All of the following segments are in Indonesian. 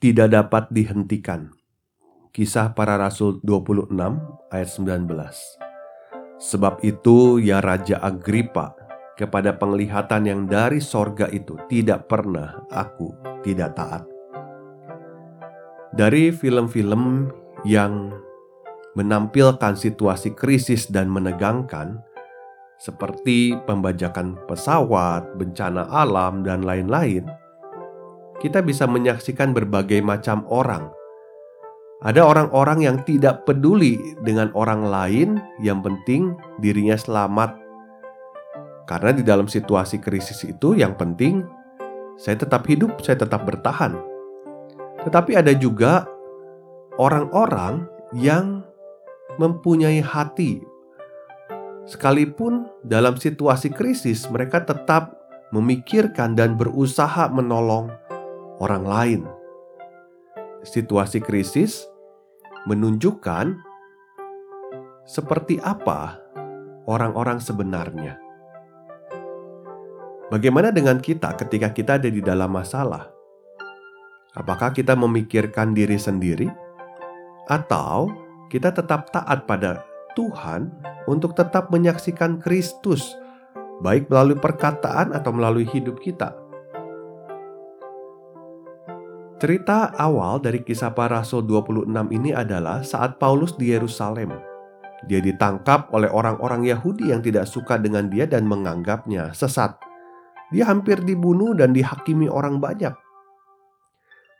Tidak dapat dihentikan. Kisah para Rasul 26 ayat 19. Sebab itu ya Raja Agripa, kepada penglihatan yang dari sorga itu tidak pernah aku tidak taat. Dari film-film yang menampilkan situasi krisis dan menegangkan, seperti pembajakan pesawat, bencana alam, dan lain-lain, kita bisa menyaksikan berbagai macam orang. Ada orang-orang yang tidak peduli dengan orang lain, yang penting dirinya selamat. Karena di dalam situasi krisis itu, yang penting saya tetap hidup, saya tetap bertahan. Tetapi ada juga orang-orang yang mempunyai hati, sekalipun dalam situasi krisis, mereka tetap memikirkan dan berusaha menolong orang lain. Situasi krisis menunjukkan seperti apa orang-orang sebenarnya. Bagaimana dengan kita ketika kita ada di dalam masalah? Apakah kita memikirkan diri sendiri, atau kita tetap taat pada Tuhan untuk tetap menyaksikan Kristus, baik melalui perkataan atau melalui hidup kita? Cerita awal dari kisah para rasul 26 ini adalah saat Paulus di Yerusalem. Dia ditangkap oleh orang-orang Yahudi yang tidak suka dengan dia dan menganggapnya sesat. Dia hampir dibunuh dan dihakimi orang banyak.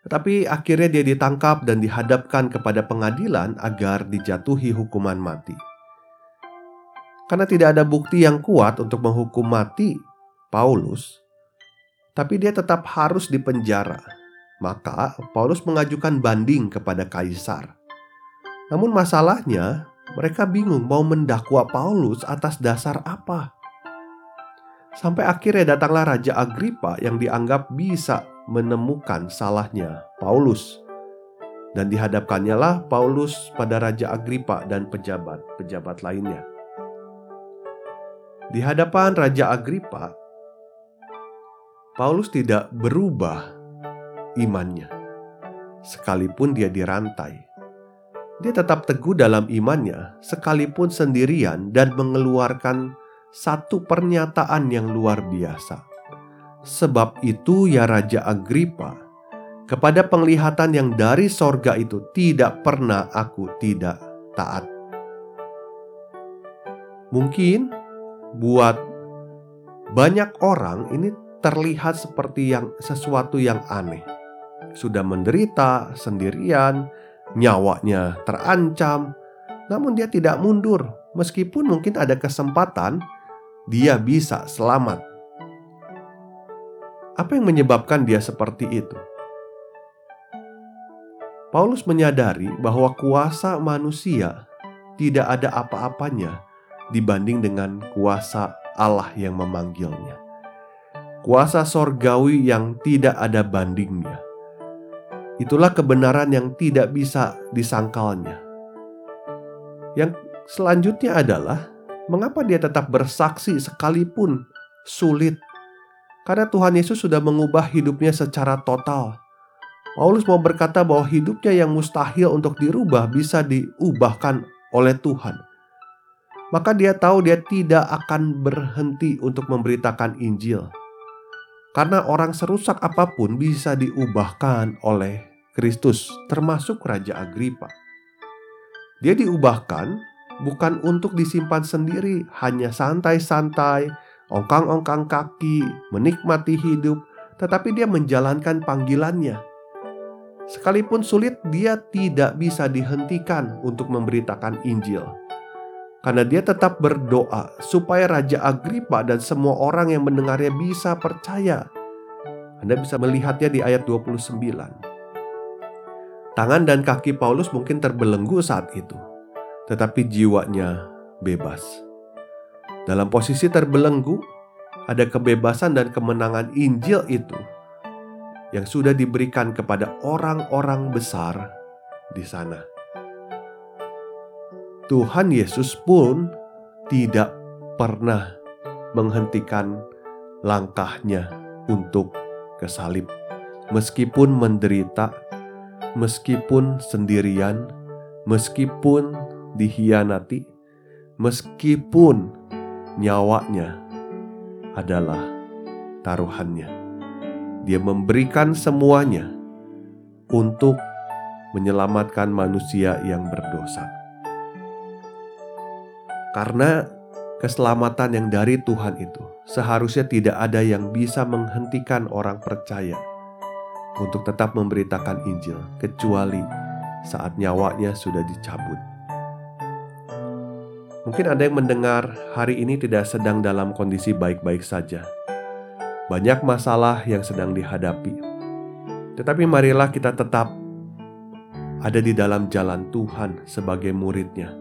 Tetapi akhirnya dia ditangkap dan dihadapkan kepada pengadilan agar dijatuhi hukuman mati. Karena tidak ada bukti yang kuat untuk menghukum mati Paulus, tapi dia tetap harus dipenjara maka Paulus mengajukan banding kepada kaisar. Namun masalahnya, mereka bingung mau mendakwa Paulus atas dasar apa. Sampai akhirnya datanglah Raja Agripa yang dianggap bisa menemukan salahnya Paulus. Dan dihadapkannya lah Paulus pada Raja Agripa dan pejabat-pejabat lainnya. Di hadapan Raja Agripa, Paulus tidak berubah imannya. Sekalipun dia dirantai, dia tetap teguh dalam imannya, sekalipun sendirian, dan mengeluarkan satu pernyataan yang luar biasa. Sebab itu, ya Raja Agripa, kepada penglihatan yang dari sorga itu tidak pernah aku tidak taat. Mungkin buat banyak orang ini terlihat seperti yang sesuatu yang aneh sudah menderita sendirian, nyawanya terancam, namun dia tidak mundur, meskipun mungkin ada kesempatan dia bisa selamat. Apa yang menyebabkan dia seperti itu? Paulus menyadari bahwa kuasa manusia tidak ada apa-apanya dibanding dengan kuasa Allah yang memanggilnya. Kuasa sorgawi yang tidak ada bandingnya. Itulah kebenaran yang tidak bisa disangkalnya. Yang selanjutnya adalah mengapa dia tetap bersaksi sekalipun sulit. Karena Tuhan Yesus sudah mengubah hidupnya secara total. Paulus mau berkata bahwa hidupnya yang mustahil untuk dirubah bisa diubahkan oleh Tuhan. Maka dia tahu dia tidak akan berhenti untuk memberitakan Injil. Karena orang serusak apa pun bisa diubahkan oleh Kristus, termasuk Raja Agripa. Dia diubahkan bukan untuk disimpan sendiri, hanya santai-santai, ongkang-ongkang kaki, menikmati hidup, tetapi dia menjalankan panggilannya. Sekalipun sulit, dia tidak bisa dihentikan untuk memberitakan Injil. karena dia tetap berdoa supaya Raja Agripa dan semua orang yang mendengarnya bisa percaya. Anda bisa melihatnya di ayat 29. Tangan dan kaki Paulus mungkin terbelenggu saat itu, tetapi jiwanya bebas. Dalam posisi terbelenggu, ada kebebasan dan kemenangan Injil itu yang sudah diberikan kepada orang-orang besar di sana. Tuhan Yesus pun tidak pernah menghentikan langkahnya untuk ke salib. Meskipun menderita, meskipun sendirian, meskipun dihianati, meskipun nyawanya adalah taruhannya. Dia memberikan semuanya untuk menyelamatkan manusia yang berdosa. Karena keselamatan yang dari Tuhan itu seharusnya tidak ada yang bisa menghentikan orang percaya untuk tetap memberitakan Injil, kecuali saat nyawanya sudah dicabut. Mungkin ada yang mendengar hari ini tidak sedang dalam kondisi baik-baik saja. Banyak masalah yang sedang dihadapi, tetapi marilah kita tetap ada di dalam jalan Tuhan sebagai muridnya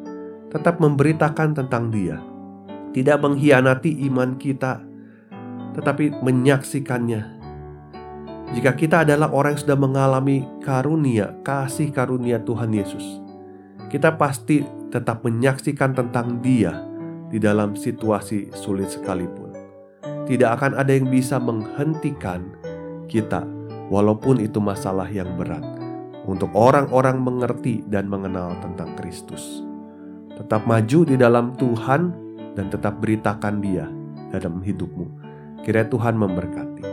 tetap memberitakan tentang Dia, tidak mengkhianati iman kita, tetapi menyaksikannya. Jika kita adalah orang yang sudah mengalami karunia, kasih karunia Tuhan Yesus, kita pasti tetap menyaksikan tentang Dia di dalam situasi sulit sekalipun. Tidak akan ada yang bisa menghentikan kita, walaupun itu masalah yang berat, untuk orang-orang mengerti dan mengenal tentang Kristus. Tetap maju di dalam Tuhan dan tetap beritakan Dia dalam hidupmu. Kira Tuhan memberkati.